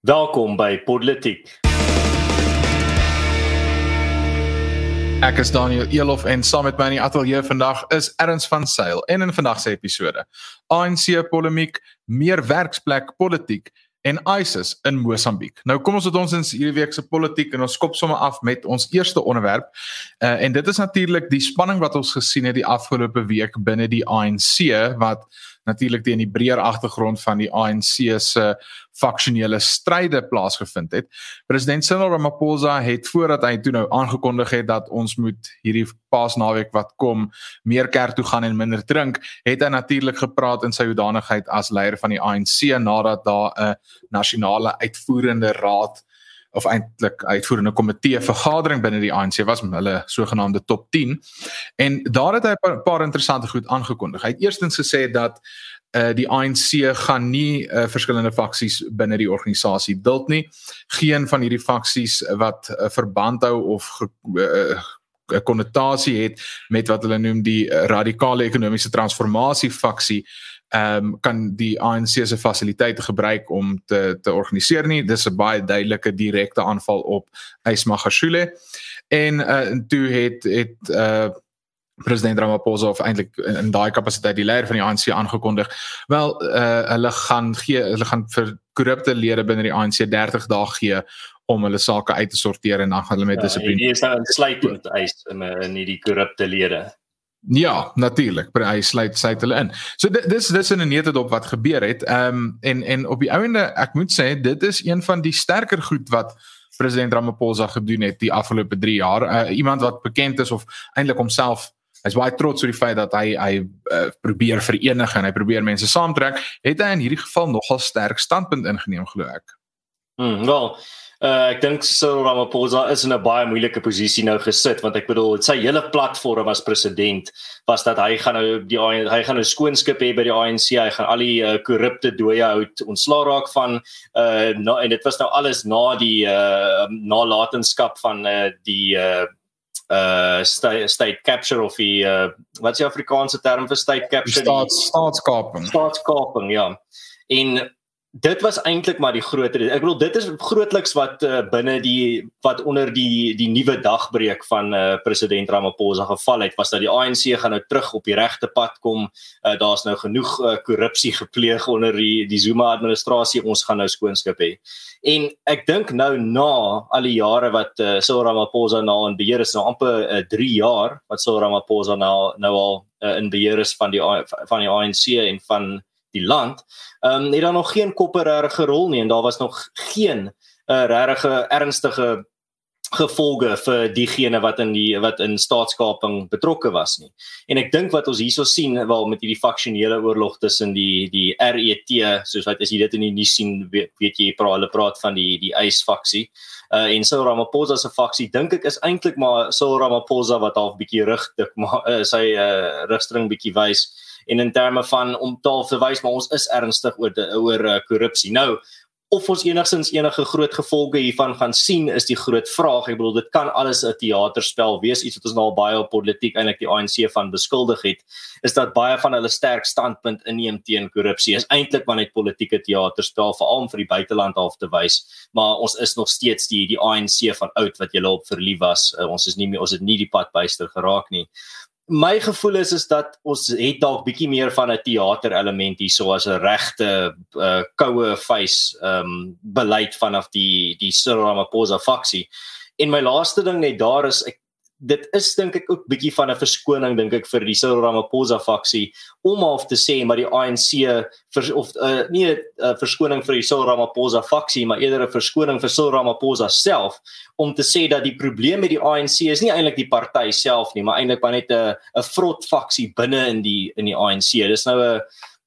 Welkom by Politiek. Ek is Daniel Elof en saam met my in die ateljee vandag is Erns van Sail en in vandag se episode ANC polemiek, meer werksplek politiek en ISIS in Mosambiek. Nou kom ons met ons in hierdie week se politiek en ons skop sommer af met ons eerste onderwerp. Uh, en dit is natuurlik die spanning wat ons gesien het die afgelope week binne die ANC wat natuurlik teen die breër agtergrond van die ANC se faksionele stryde plaasgevind het. President Cyril Ramaphosa het voordat hy toe nou aangekondig het dat ons moet hierdie Paasnaweek wat kom meer kerk toe gaan en minder drink, het hy natuurlik gepraat in sy hoedanigheid as leier van die ANC nadat daar 'n nasionale uitvoerende raad of eintlik uitvoerende komitee vergadering binne die ANC was hulle sogenaamde top 10 en daar het hy 'n paar interessante goed aangekondig. Hy het eerstens gesê dat uh die ANC gaan nie uh, verskillende faksies binne die organisasie duld nie. Geen van hierdie faksies wat uh, verband hou of ge, uh, 'n konnotasie het met wat hulle noem die radikale ekonomiese transformasie faksie ehm um, kan die ANC se fasiliteite gebruik om te te organiseer nie. Dis 'n baie duidelike direkte aanval op Ysmagashule. En uh toe het het uh president Ramaphosa of eintlik in, in daai kapasiteit die leier van die ANC aangekondig. Wel uh hulle gaan gee hulle gaan vir korrupte lede binne die ANC 30 dae gee om hulle sake uit te sorteer en dan gaan hulle met ja, dissipline. Dit is nou insluitend eis in in hierdie korrupte lede. Ja, natuurlik. Hy sluit sy hulle in. So dit dis dis in 'n nette dop wat gebeur het. Ehm um, en en op die ouende ek moet sê dit is een van die sterker goed wat president Ramaphosa gedoen het die afgelope 3 jaar. Uh, iemand wat bekend is of eintlik homself hy's baie trots oor die feit dat hy hy uh, probeer verenig en hy probeer mense saamtrek. Het hy in hierdie geval nogal sterk standpunt ingeneem glo ek. Mm, wel, Uh, ek dink Cyril Ramaphosa is in 'n baie moeilike posisie nou gesit want ek bedoel sy hele platform as president was dat hy gaan nou die hy gaan nou skoonskip hê by die ANC hy gaan al die uh, korrupte dooie hout ontslaa raak van uh, na, en dit was nou alles na die uh, nalatenskap van uh, die uh, uh state, state capture of die uh, wat is die Afrikaanse term vir state capture? Staats staatskaping. Staatskaping ja. En dit was eintlik maar die groter ek bedoel dit is grootliks wat uh, binne die wat onder die die nuwe dagbreek van uh, president Ramaphosa geval het was dat die ANC gaan nou terug op die regte pad kom. Uh, daar's nou genoeg uh, korrupsie gepleeg onder die die Zuma administrasie ons gaan nou skoonskip hê. En ek dink nou na al die jare wat uh, Cyril Ramaphosa nou in beheer is nou amper 3 uh, jaar wat Cyril Ramaphosa nou nou al uh, in beheer is van die van die ANC en van die land. Ehm um, het daar nog geen koppe regte rol nie en daar was nog geen uh, regte ernstige gevolge vir diegene wat in die wat in staatskaping betrokke was nie. En ek dink wat ons hierso sien wel met hierdie faksionele oorlog tussen die die RET soos wat as jy dit in die nuus sien weet, weet jy praat hulle praat van die die eis faksie. Uh en Cyril Ramaphosa se faksie dink ek is eintlik maar Cyril Ramaphosa wat half bietjie rigtik maar uh, sy uh, rigstring bietjie wys en in terme van om taal te wys maar ons is ernstig oor de, oor uh, korrupsie. Nou of ons enigsins enige groot gevolge hiervan gaan sien is die groot vraag. Ek bedoel dit kan alles 'n teaterspel wees. Iets wat ons nou al baie op politiek eintlik die ANC van beskuldig het is dat baie van hulle sterk standpunt inneem teen korrupsie. Is eintlik maar net politieke teaterspel veral om vir die buiteland half te wys. Maar ons is nog steeds die die ANC van oud wat julle op verlief was. Uh, ons is nie meer ons het nie die pad byster geraak nie my gevoel is is dat ons het dalk bietjie meer van 'n teater element hier so as 'n regte uh, koue face ehm um, beleid vanaf die die Cyril Ramaphosa faksie. En my laaste ding net daar is ek dit is dink ek ook bietjie van 'n verskoning dink ek vir die Cyril Ramaphosa faksie om half te sê maar die ANC vir of uh, nie 'n uh, verskoning vir die Cyril Ramaphosa faksie maar eerder 'n verskoning vir Cyril Ramaphosa self om te sê dat die probleem met die ANC is nie eintlik die party self nie maar eintlik maar net 'n 'n vrot faksie binne in die in die ANC dis nou 'n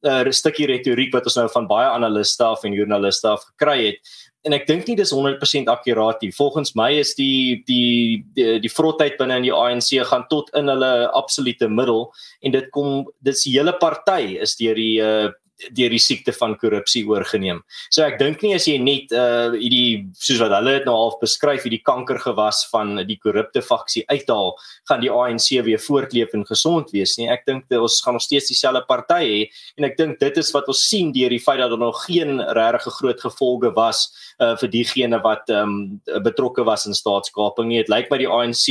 'n uh, stukkie retoriek wat ons nou van baie analiste af en joernaliste af gekry het en ek dink nie dis 100% akkuraat nie. Volgens my is die die die, die vrotheid binne in die ANC gaan tot in hulle absolute middel en dit kom dis die hele party is deur die uh, deur die siekte van korrupsie oorgeneem. So ek dink nie as jy net uh hierdie soos wat hulle dit nou half beskryf, hierdie kankergewas van die korrupte faksie uithaal, gaan die ANC weer voortleef en gesond wees nie. Ek dink ons gaan nog steeds dieselfde party hê en ek dink dit is wat ons sien deur die feit dat daar nog geen regtig groot gevolge was uh vir diegene wat um betrokke was in staatskaping nie. Dit lyk my die ANC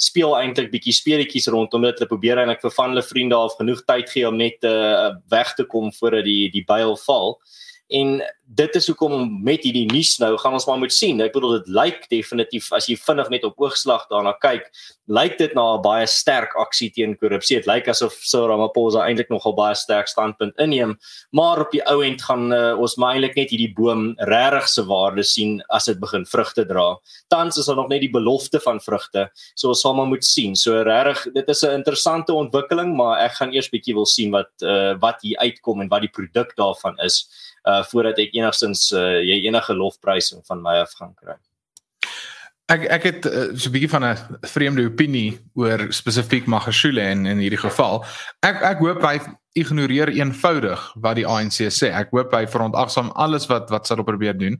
speel eintlik bietjie speletjies rondom dit. Hulle probeer eintlik vir van hulle vriende af genoeg tyd gee om net uh weg te kom voordat die die byl val en dit is hoekom met hierdie nuus nou gaan ons maar moet sien. Ek bedoel dit lyk definitief as jy vinnig net op oogslag daarna kyk, lyk dit na 'n baie sterk aksie teen korrupsie. Dit lyk asof Cyril Ramaphosa eintlik nogal baie sterk standpunt inneem, maar op die ou end gaan uh, ons maar eintlik net hierdie boom regtig se waarde sien as dit begin vrugte dra. Tans is daar nog net die belofte van vrugte, so ons sal maar moet sien. So regtig, dit is 'n interessante ontwikkeling, maar ek gaan eers bietjie wil sien wat uh, wat hier uitkom en wat die produk daarvan is uh voordat ek enigstens uh, jy enige lofprysing van my af gaan kry. Ek ek het uh, so 'n bietjie van 'n vreemde opinie oor spesifiek Magashule en in hierdie geval. Ek ek hoop hy ignoreer eenvoudig wat die ANC sê. Ek hoop hy verontagsaam alles wat wat sal probeer doen.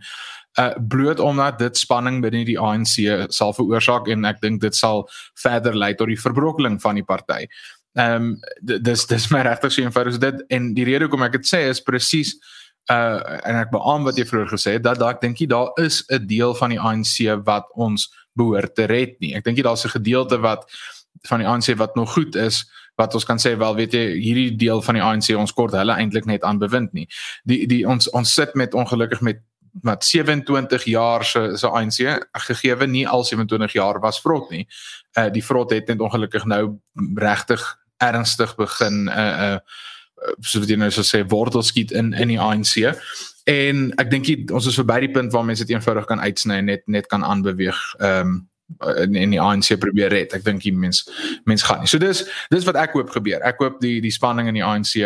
Uh bloot omdat dit spanning binne die ANC sal veroorsaak en ek dink dit sal verder lei tot die verbrokkeling van die party. Ehm um, dis dis my regtig so eenvoudig is dit en die rede hoekom ek dit sê is presies uh en ek beamoen wat jy vroeër gesê het dat daar ek dink jy daar is 'n deel van die ANC wat ons behoort te red nie. Ek dink jy daar's 'n gedeelte wat van die ANC wat nog goed is wat ons kan sê wel weet jy hierdie deel van die ANC ons kort hulle eintlik net aan bewind nie. Die die ons ons sit met ongelukkig met wat 27 jaar se se ANC gegeewe nie al 27 jaar was vrot nie. Uh die vrot het net ongelukkig nou regtig ernstig begin uh uh soos jy nou so sê wortels skiet in in die ANC. En ek dink ons is verby die punt waar mense dit eenvoudig kan uitsny en net net kan aanbeweeg. Ehm um, in, in die ANC probeer red. Ek dink die mens mens gaan nie. So dis dis wat ek hoop gebeur. Ek hoop die die spanning in die ANC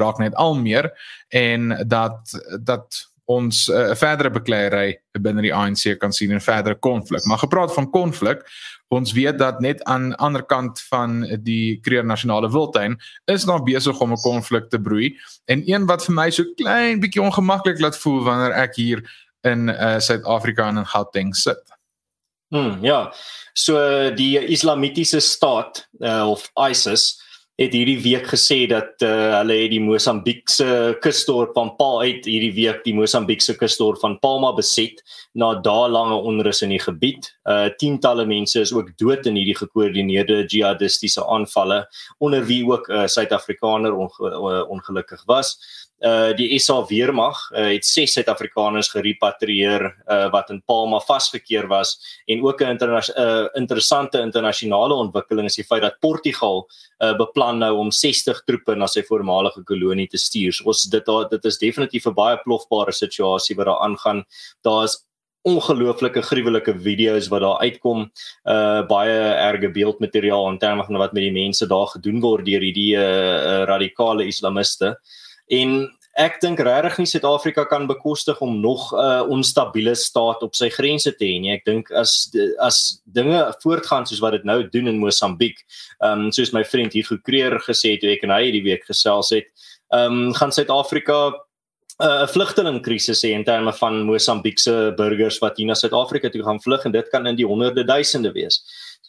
raak net al meer en dat dat ons 'n uh, verdere bekleierery binne die ANC kan sien en verdere konflik. Maar gepraat van konflik, ons weet dat net aan die ander kant van die Kruger Nasionale Wildtuin is daar besig om 'n konflik te broei en een wat vir my so klein bietjie ongemaklik laat voel wanneer ek hier in uh, Suid-Afrika in Gauteng sit. Hmm, ja. So die Islamitiese staat uh, of ISIS het hierdie week gesê dat uh, hulle het die Mosambiekse kusdorp van Paal uit hierdie week die Mosambiekse kusdorp van Palma beset na daelange onrus in die gebied. Uh tientalle mense is ook dood in hierdie gekoördineerde jihadistiese aanvalle onder wie ook 'n uh, Suid-Afrikaner onge ongelukkig was uh die SA weermag uh, het ses Suid-Afrikaners gerepatrieer uh wat in Palma vasgekeer was en ook 'n interna uh, interessante internasionale ontwikkeling is die feit dat Portugal uh beplan nou om 60 troepe na sy voormalige kolonie te stuur. So ons dit daar dit is definitief 'n baie plofbare situasie wat daar aangaan. Daar is ongelooflike gruwelike video's wat daar uitkom uh baie erge beeldmateriaal in terme van wat met die mense daar gedoen word deur hierdie uh, uh radikale islamiste. Uh en ek dink regtig nie Suid-Afrika kan bekostig om nog 'n uh, onstabiele staat op sy grense te hê nie. Ek dink as as dinge voortgaan soos wat dit nou doen in Mosambiek, ehm um, soos my vriend hier gekreer gesê het, ek en hy hierdie week gesels het, ehm um, gaan Suid-Afrika 'n uh, vlugtelingkrisis hê in terme van Mosambiekse burgers wat hier na Suid-Afrika toe gaan vlug en dit kan in die honderde duisende wees.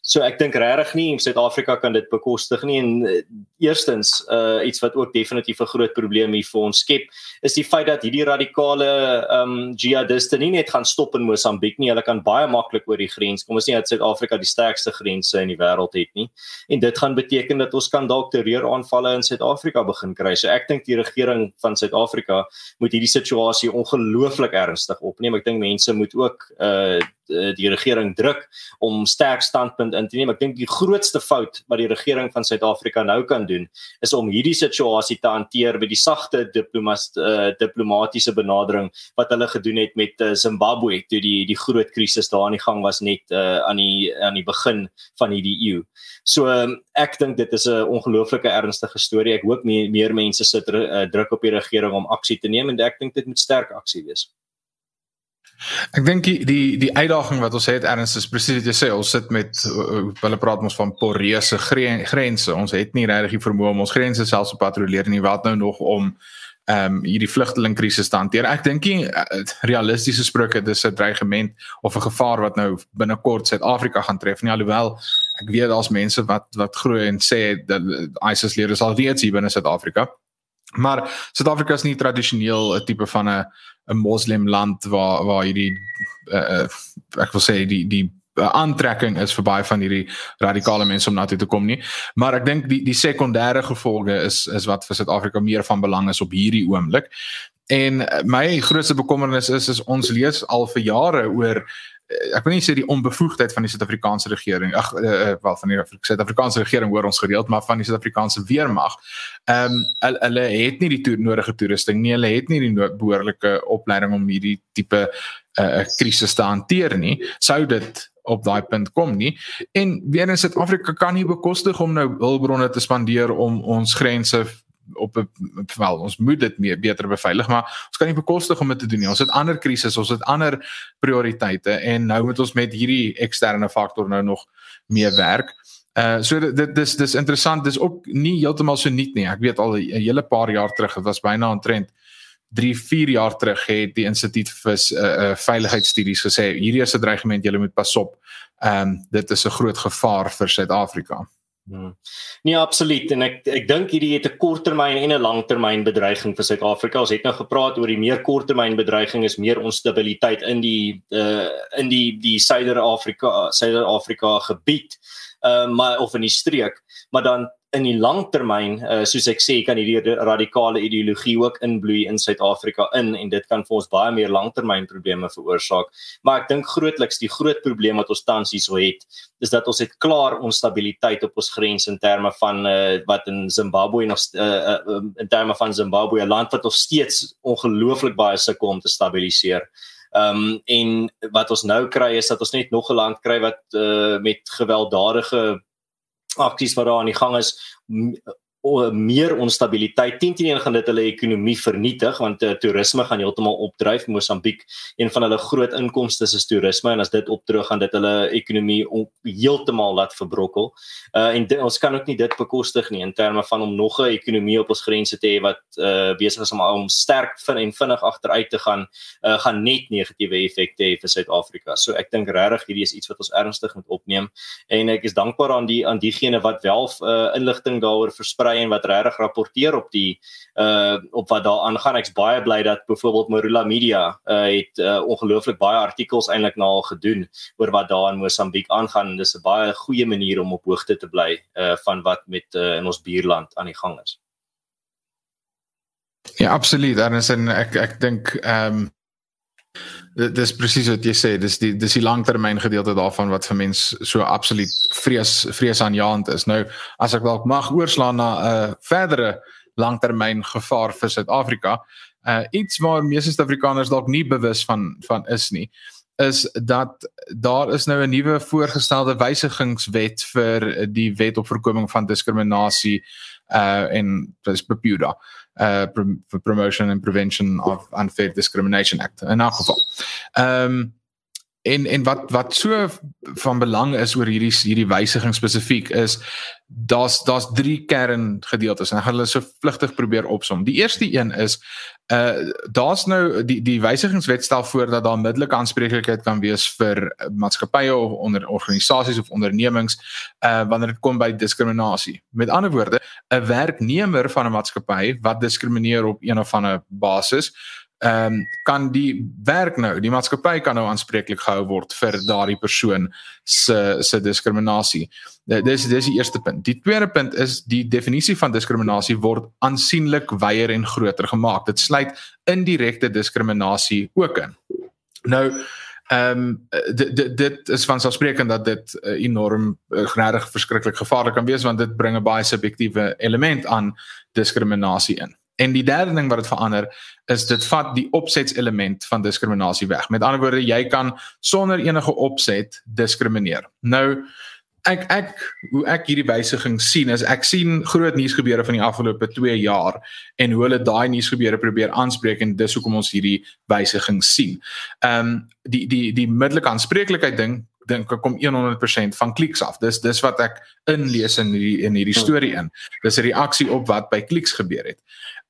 So ek dink regtig nie Suid-Afrika kan dit bekostig nie en uh, eerstens uh iets wat ook definitief 'n groot probleem hier vir ons skep is die feit dat hierdie radikale um jihadiste nie net gaan stop in Mosambiek nie, hulle kan baie maklik oor die grens kom. Ons sien dat Suid-Afrika die sterkste grense in die wêreld het nie. En dit gaan beteken dat ons kan dalk terreuraanvalle in Suid-Afrika begin kry. So ek dink die regering van Suid-Afrika moet hierdie situasie ongelooflik ernstig opneem. Ek dink mense moet ook uh, die regering druk om sterk standpunt in te neem. Ek dink die grootste fout wat die regering van Suid-Afrika nou kan doen is om hierdie situasie te hanteer met die sagte diplomas uh, diplomatiese benadering wat hulle gedoen het met uh, Zimbabwe toe die die groot krisis daar aan die gang was net uh, aan die aan die begin van hierdie eeu. So um, ek dink dit is 'n ongelooflike ernstige storie. Ek hoop meer, meer mense sit uh, druk op die regering om aksie te neem en ek dink dit moet sterk aksie wees. Ek dink die die die uitdaging wat ons het erns is presies wat jy sê. Ons sit met hulle praat ons van poreuse grense. Ons het nie regtig die vermoë om ons grense selfs te patrolleer nie. Wat nou nog om ehm um, hierdie vlugtelingkrisis te hanteer? Ek dink nie uh, realistiese sprake dis 'n dreigement of 'n gevaar wat nou binnekort Suid-Afrika gaan tref nie. Alhoewel ek weet daar's mense wat wat glo en sê dat ISIS lede sal weet hier binne Suid-Afrika maar Suid-Afrika is nie tradisioneel 'n tipe van 'n 'n moslim land waar waar hierdie uh, ek wil sê die die aantrekking is vir baie van hierdie radikale mense om na toe te kom nie. Maar ek dink die die sekondêre gevolge is is wat vir Suid-Afrika meer van belang is op hierdie oomblik. En my grootste bekommernis is is ons lees al vir jare oor ek wil nie sê die onbevoegdheid van die Suid-Afrikaanse regering ag uh, wel van die Suid-Afrikaanse regering hoor ons gereeld maar van die Suid-Afrikaanse weermag. Ehm um, hulle het nie die to nodige toerusting nie, hulle het nie die behoorlike opleiding om hierdie tipe 'n uh, krisis te hanteer nie. Sou dit op daai punt kom nie. En weer in Suid-Afrika kan nie bekostig om nou hulpbronne te spandeer om ons grense op 'n wel ons moet dit meer beter beveilig maar ons kan nie bekostig om dit te doen nie. Ons het ander krisisse ons het ander prioriteite en nou moet ons met hierdie eksterne faktor nou nog meer werk. Uh so dit dis dis interessant dis ook nie heeltemal so nuut nie. Ek weet al 'n hele paar jaar terug dit was byna aantrent 3 4 jaar terug het die instituut vir uh, uh veiligheidsstudies gesê hierdie is 'n dreigement jy moet pas op. Ehm um, dit is 'n groot gevaar vir Suid-Afrika Hmm. Nee, absoluut en ek ek dink hierdie het 'n korttermyn en 'n langtermyn bedreiging vir Suid-Afrika. Ons het nou gepraat oor die meer korttermyn bedreiging is meer onstabiliteit in die uh in die die Suider-Afrika Suider-Afrika gebied. Uh maar of in die streek, maar dan in die langtermyn uh, soos ek sê kan hierdie radikale ideologie ook inbloei in Suid-Afrika in en dit kan vir ons baie meer langtermyn probleme veroorsaak. Maar ek dink grootliks die groot probleem wat ons tans hierso het, is dat ons het klaar onstabiliteit op ons grens in terme van uh, wat in Zimbabwe nog uh, uh, in terme van Zimbabwe 'n land wat nog steeds ongelooflik baie sukkel om te stabiliseer. Ehm um, en wat ons nou kry is dat ons net nog 'n land kry wat uh, met gewelddadige aksies wat daar aan die gang is meer onstabiliteit. 10-10 gaan dit hulle ekonomie vernietig want uh, toerisme gaan heeltemal opdryf. Mosambiek, een van hulle groot inkomste is toerisme en as dit opdroog gaan dit hulle ekonomie heeltemal laat verbrokkel. Uh en ons kan ook nie dit bekostig nie in terme van om nog 'n ekonomie op ons grense te hê wat uh besig is om om sterk vind en vinnig agteruit te gaan, uh gaan net negatiewe effekte hê vir Suid-Afrika. So ek dink regtig hierdie is iets wat ons ernstig moet opneem en ek is dankbaar aan die aan diegene wat wel uh inligting daaroor versprei kry en wat regtig rapporteer op die uh op wat daar aangaan. Ek's baie bly dat byvoorbeeld Marula Media uh het uh, ongelooflik baie artikels eintlik nou al gedoen oor wat daar in Mosambiek aangaan. Dis 'n baie goeie manier om op hoogte te bly uh van wat met uh, in ons buurland aan die gang is. Ja, absoluut. Is en ek ek dink ehm um, dit is presies wat jy sê dis die dis die langtermyn gedeelte daarvan wat vir mens so absoluut vrees vreesaanjaend is. Nou as ek dalk mag oorslaan na 'n uh, verdere langtermyn gevaar vir Suid-Afrika uh, iets waar meeste Suid-Afrikaners dalk nie bewus van van is nie is dat daar is nou 'n nuwe voorgestelde wysigingswet vir die wet op voorkoming van diskriminasie uh en dis Bepuda for promotion and prevention of unfair discrimination act in elk geval. Um, en en wat wat so van belang is oor hierdie hierdie wysiging spesifiek is daar's daar's drie kerngedeeltes en ek gaan hulle so vlugtig probeer opsom. Die eerste een is uh daar's nou die die wysigingswet stel voor dat daar middelike aanspreeklikheid kan wees vir maatskappye of onder organisasies of ondernemings uh wanneer dit kom by diskriminasie. Met ander woorde, 'n werknemer van 'n maatskappy wat diskrimineer op een of ander basis ehm um, kan die werk nou, die maatskappy kan nou aanspreeklik gehou word vir daardie persoon se se diskriminasie. Dis dis die eerste punt. Die tweede punt is die definisie van diskriminasie word aansienlik wyer en groter gemaak. Dit sluit indirekte diskriminasie ook in. Nou Ehm um, dit dit is van selfsprekend dat dit uh, enorm uh, regtig verskriklik gevaarlik kan wees want dit bring 'n baie subjektiewe element aan diskriminasie in. En die derde ding wat dit verander is dit vat die opsetselement van diskriminasie weg. Met ander woorde, jy kan sonder enige opset diskrimineer. Nou ek ek hoe ek hierdie wysiging sien is ek sien groot nuusgebeure van die afgelope 2 jaar en hoe hulle daai nuusgebeure probeer aanspreek en dis hoekom ons hierdie wysiging sien. Ehm um, die die die middelike aanspreeklikheid ding dink ek kom 100% van kliks af. Dis dis wat ek inlees in hierdie in hierdie storie in. Dis 'n reaksie op wat by kliks gebeur het.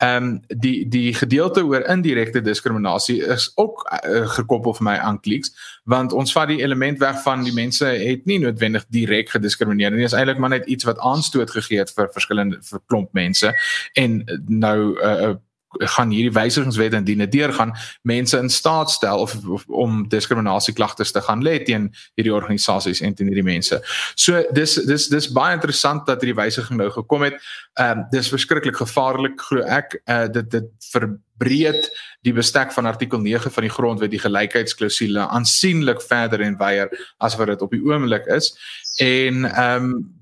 Ehm um, die die gedeelte oor indirekte diskriminasie is ook uh, gekoppel vir my aan kliks want ons vat die element weg van die mense het nie noodwendig direk gediskrimineer nie. Dit is eintlik maar net iets wat aanstoot gegee het vir verskillende vir klomp mense en nou 'n uh, uh, gaan hierdie wysigingswet indien dit deurgaan mense in staat stel of, of om diskriminasieklagtes te gaan lê teen hierdie organisasies en teen hierdie mense. So dis dis dis baie interessant dat hierdie wysiging nou gekom het. Ehm uh, dis verskriklik gevaarlik glo ek. Uh, dit dit verbreed die bestek van artikel 9 van die grondwet die gelykheidsklausule aansienlik verder en wyer as wat dit op die oomblik is. En ehm um,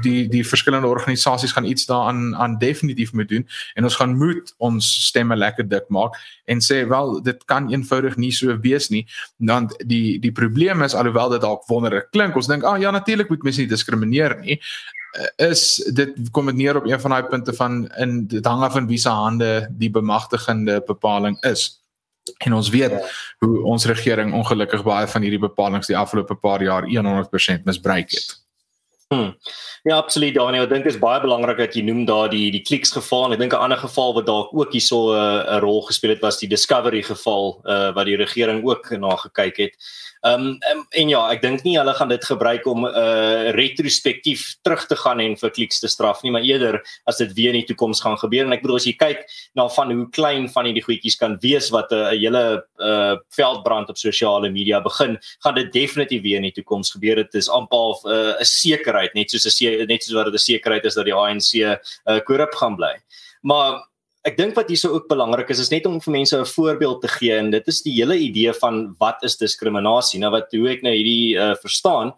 die die verskillende organisasies gaan iets daaraan aan definitief moet doen en ons gaan moet ons stemme lekker dik maak en sê wel dit kan eenvoudig nie so wees nie want die die probleem is alhoewel dit dalk wonderlik klink ons dink ah ja natuurlik moet mense nie diskrimineer nie eh, is dit kom dit neer op een van daai punte van in dit hang af van wie se hande die bemagtigende bepaling is en ons weet hoe ons regering ongelukkig baie van hierdie bepalinge die afgelope paar jaar 100% misbruik het Hmm. Ja, absoluut Daniel. Ek dink dit is baie belangrik dat jy noem daar die die kliks geval. Ek dink 'n ander geval wat dalk ook hierso eh, 'n uh, rol gespeel het was die Discovery geval uh wat die regering ook na gekyk het. Ehm um, en, en ja, ek dink nie hulle gaan dit gebruik om uh, retrospektief terug te gaan en vir kliks te straf nie, maar eerder as dit weer in die toekoms gaan gebeur en ek bedoel as jy kyk na van hoe klein van hierdie goedjies kan wees wat 'n uh, hele uh veldbrand op sosiale media begin, gaan dit definitief weer in die toekoms gebeur. Dit is amper 'n uh, 'n sekerheid, net soos 'n net soos wat dit 'n sekerheid is dat die ANC uh korrup gaan bly. Maar ek dink wat hierso ook belangrik is is net om vir mense 'n voorbeeld te gee en dit is die hele idee van wat is diskriminasie. Nou wat hoe ek nou hierdie uh, verstaan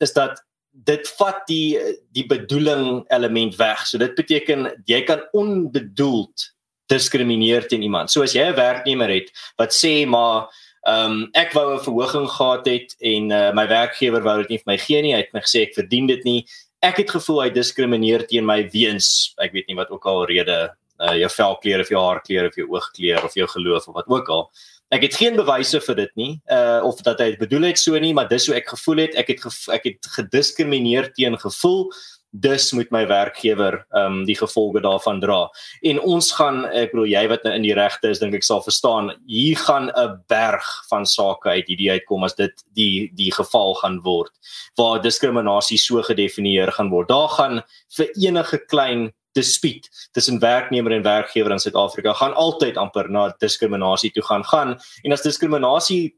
is dat dit vat die die bedoeling element weg. So dit beteken jy kan onbedoeld diskrimineer teen iemand. So as jy 'n werknemer het wat sê maar ehm um, ek wou 'n verhoging gehad het en uh, my werkgewer wou dit nie vir my gee nie. Hy het my gesê ek verdien dit nie. Ek het gevoel hy diskrimineer teen my weens ek weet nie wat ook al rede uh, jou velkleur of jou haarkleur of jou oogkleur of jou geloof of wat ook al. Ek het geen bewyse vir dit nie, uh of dat hy dit bedoel het so nie, maar dis hoe ek gevoel het. Ek het ek het gediskrimineer teen gevoel. Dus moet my werkgewer um die gevolge daarvan dra. En ons gaan ek bedoel jy wat nou in die regte is dink ek sal verstaan, hier gaan 'n berg van sake uit hierdie uitkom as dit die die geval gaan word waar diskriminasie so gedefinieer gaan word. Daar gaan vir enige klein dispuut tussen werknemer en werkgewer in Suid-Afrika gaan altyd amper na diskriminasie toe gaan gaan en as diskriminasie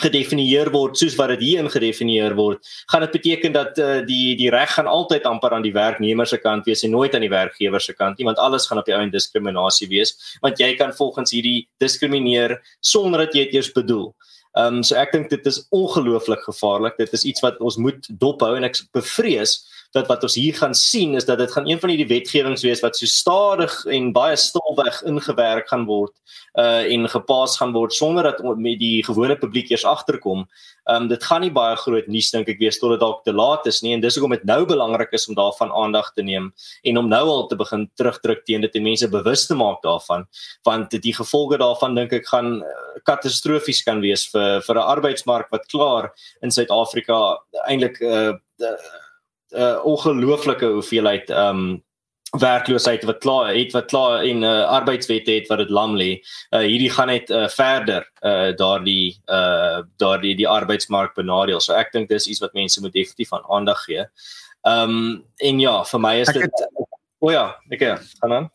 gedefinieer word soos wat dit hier ingedefinieer word gaan dit beteken dat uh, die die reg gaan altyd amper aan die werknemer se kant wees en nooit aan die werkgewer se kant nie want alles gaan op die ou en diskriminasie wees want jy kan volgens hierdie diskrimineer sonder dat jy dit eers bedoel Ehm um, so ek dink dit is ongelooflik gevaarlik. Dit is iets wat ons moet dophou en ek bevrees dat wat ons hier gaan sien is dat dit gaan een van hierdie wetgewings wees wat so stadig en baie stilweg ingewerk gaan word uh en gepas gaan word sonder dat met die gewone publiek eers agterkom. Um dit gaan nie baie groot nuus dink ek wees tot dit dalk te laat is nie en dis hoekom dit nou belangrik is om daarvan aandag te neem en om nou al te begin terugdruk teen dit en mense bewus te maak daarvan want die gevolge daarvan dink ek gaan uh, katastrofies kan wees vir vir 'n arbeidsmark wat klaar in Suid-Afrika eintlik uh, uh, ongelooflike hoeveelheid um werkloosheid wat klaar het wat klaar en uh, arbeidswette het wat dit lam lê. Uh, hierdie gaan net uh, verder uh, daardie uh, daardie die arbeidsmark benadeel. So ek dink dis iets wat mense moet definitief aan aandag gee. Um en ja, vir my is dit O oh ja, ek gaan aan.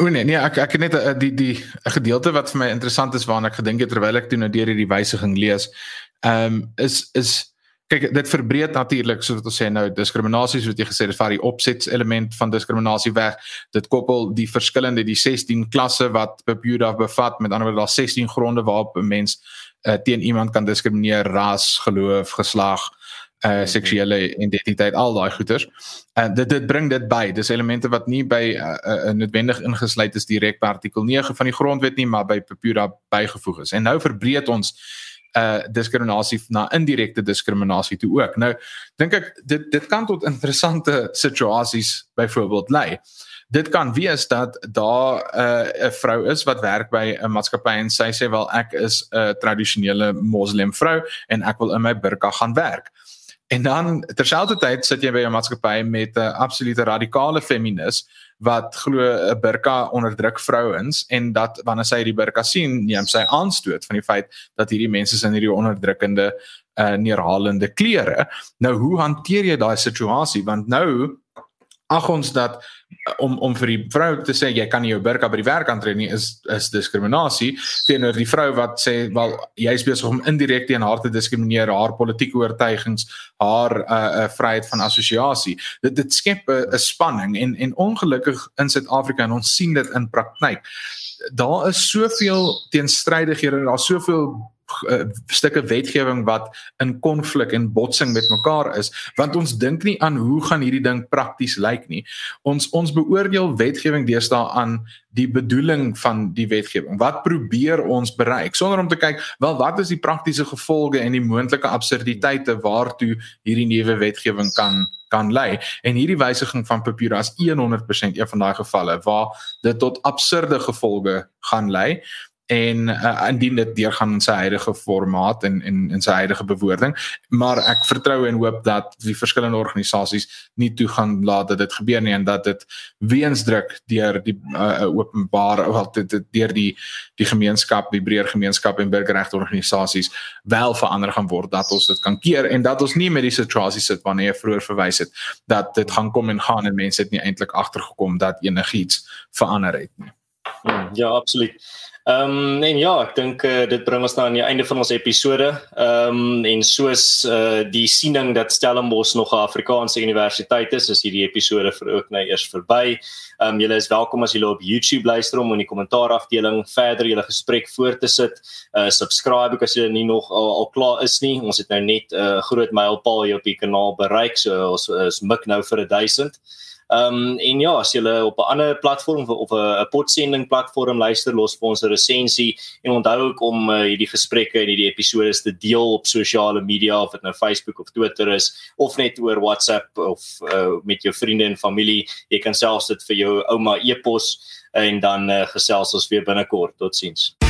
O nee, nee, ek ek het net uh, die die 'n gedeelte wat vir my interessant is waarna ek gedink het terwyl ek toe nou deur hierdie wysiging lees. Um is is kyk dit verbreed natuurlik soos wat ons sê nou diskriminasie soos wat jy gesê het vir die opsets element van diskriminasie weg dit koppel die verskillende die 16 klasse wat Pepuda bevat met ander woorde daar 16 gronde waarop 'n mens uh, teen iemand kan diskrimineer ras geloof geslag uh seksuele identiteit al daai goeters. En uh, dit dit bring dit by. Dis elemente wat nie by 'n uh, uh, noodwendig ingesluit is direk by artikel 9 van die grondwet nie, maar by Pepuda bygevoeg is. En nou verbreed ons uh diskriminasie na indirekte diskriminasie toe ook. Nou dink ek dit dit kan tot interessante situasies byvoorbeeld lei. Dit kan wees dat daar 'n uh, vrou is wat werk by 'n maatskappy en sy sê wel ek is 'n tradisionele moslim vrou en ek wil in my burka gaan werk. En dan terselfdertyd sit jy by 'n maatskappy met 'n absolute radikale feminis wat glo 'n burka onderdruk vrouens en dat wanneer sy die burka sien, neem sy aanstoot van die feit dat hierdie mense in hierdie onderdrukkende uh, neerhalende klere. Nou hoe hanteer jy daai situasie? Want nou ag ons dat om om vir die vrou te sê jy kan nie jou burka by die werk aantree nie is is diskriminasie teenoor die vrou wat sê wel jy is besig om indirek teen haar te diskrimineer haar politieke oortuigings haar 'n uh, uh, vryheid van assosiasie. Dit dit skep 'n spanning en en ongelukkig in Suid-Afrika en ons sien dit in praktyk daar is soveel teenstrydighede daar's soveel uh, stukke wetgewing wat in konflik en botsing met mekaar is. Want ons dink nie aan hoe gaan hierdie ding prakties lyk nie. Ons ons beoordeel wetgewing deesdae aan die bedoeling van die wetgewing. Wat probeer ons bereik? Sonder om te kyk wel wat is die praktiese gevolge en die moontlike absurditeite waartoe hierdie nuwe wetgewing kan kan lei? En hierdie wysiging van Papura is 100% een van daai gevalle waar dit tot absurde gevolge gaan lei en uh, indien dit deurgaan in sy huidige formaat en en in sy huidige bewoording. Maar ek vertrou en hoop dat die verskillende organisasies nie toe gaan laat dat dit gebeur nie en dat dit weens druk deur die uh, openbare wel deur die die gemeenskap die breër gemeenskap en burgerregte organisasies wel verander gaan word dat ons dit kan keer en dat ons nie met die situasie sit wanneer jy vroeër verwys het dat dit gaan kom en gaan en mense het nie eintlik agtergekom dat enigiets verander het nie ja absoluut Ehm um, en ja, ek dink uh, dit bring ons nou aan die einde van ons episode. Ehm um, en soos uh, die siening dat Stellenbosch nog 'n Afrikaanse universiteit is, is hierdie episode vir ook nou eers verby. Ehm um, julle is welkom as julle op YouTube luister om in die kommentaar afdeling verder julle gesprek voort te sit. Uh subscribe ook as julle nie nog al, al klaar is nie. Ons het nou net 'n uh, groot mylpaal hier op die kanaal bereik, so ons is mik nou vir 1000. Ehm um, en ja, as jy op 'n ander platform of 'n podsending platform luister, los vir ons 'n resensie en onthou ook om uh, hierdie gesprekke en hierdie episode te deel op sosiale media of dit nou Facebook of Twitter is of net oor WhatsApp of uh, met jou vriende en familie. Jy kan selfs dit vir jou ouma e-pos en dan uh, gesels ons weer binnekort. Totsiens.